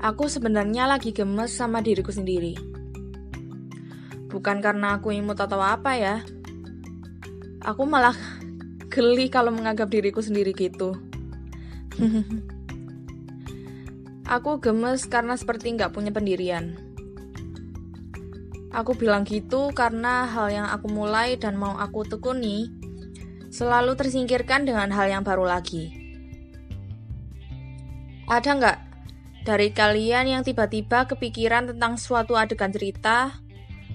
Aku sebenarnya lagi gemes sama diriku sendiri. Bukan karena aku imut atau apa ya. Aku malah geli kalau menganggap diriku sendiri gitu. aku gemes karena seperti nggak punya pendirian. Aku bilang gitu karena hal yang aku mulai dan mau aku tekuni selalu tersingkirkan dengan hal yang baru lagi. Ada nggak dari kalian yang tiba-tiba kepikiran tentang suatu adegan cerita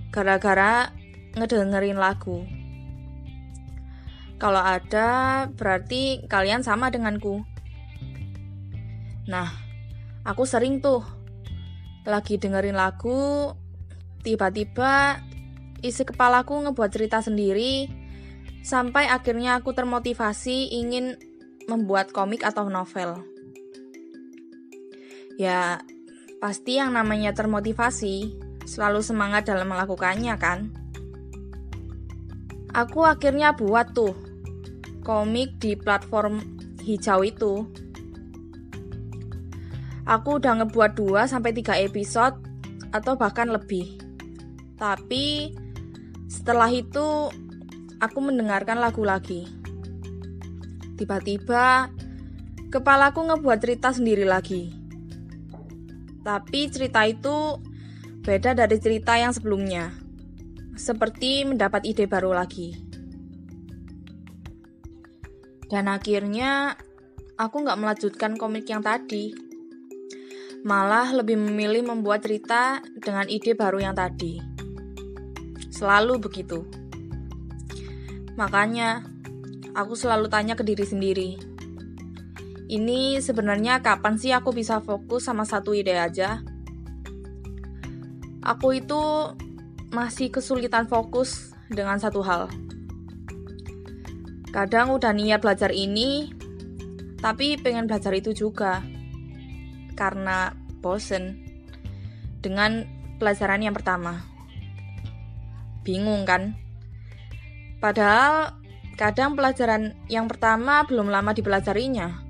gara-gara ngedengerin lagu? Kalau ada, berarti kalian sama denganku. Nah, aku sering tuh lagi dengerin lagu, tiba-tiba isi kepalaku ngebuat cerita sendiri, sampai akhirnya aku termotivasi ingin membuat komik atau novel. Ya, pasti yang namanya termotivasi selalu semangat dalam melakukannya kan? Aku akhirnya buat tuh komik di platform hijau itu. Aku udah ngebuat 2 sampai 3 episode atau bahkan lebih. Tapi setelah itu aku mendengarkan lagu lagi. Tiba-tiba kepalaku ngebuat cerita sendiri lagi. Tapi cerita itu beda dari cerita yang sebelumnya. Seperti mendapat ide baru lagi. Dan akhirnya aku nggak melanjutkan komik yang tadi. Malah lebih memilih membuat cerita dengan ide baru yang tadi. Selalu begitu. Makanya, aku selalu tanya ke diri sendiri, ini sebenarnya kapan sih aku bisa fokus sama satu ide aja? Aku itu masih kesulitan fokus dengan satu hal. Kadang udah niat belajar ini, tapi pengen belajar itu juga. Karena bosen dengan pelajaran yang pertama. Bingung kan? Padahal kadang pelajaran yang pertama belum lama dipelajarinya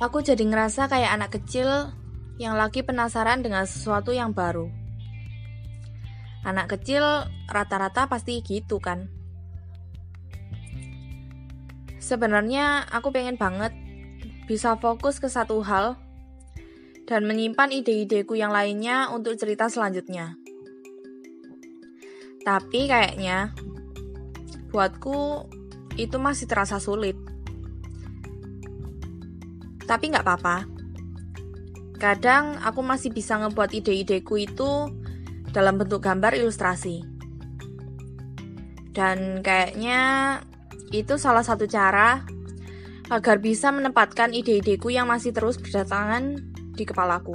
Aku jadi ngerasa kayak anak kecil yang lagi penasaran dengan sesuatu yang baru. Anak kecil rata-rata pasti gitu kan. Sebenarnya aku pengen banget bisa fokus ke satu hal dan menyimpan ide-ideku yang lainnya untuk cerita selanjutnya. Tapi kayaknya buatku itu masih terasa sulit. Tapi nggak apa-apa. Kadang aku masih bisa ngebuat ide-ideku itu dalam bentuk gambar ilustrasi. Dan kayaknya itu salah satu cara agar bisa menempatkan ide-ideku yang masih terus berdatangan di kepalaku.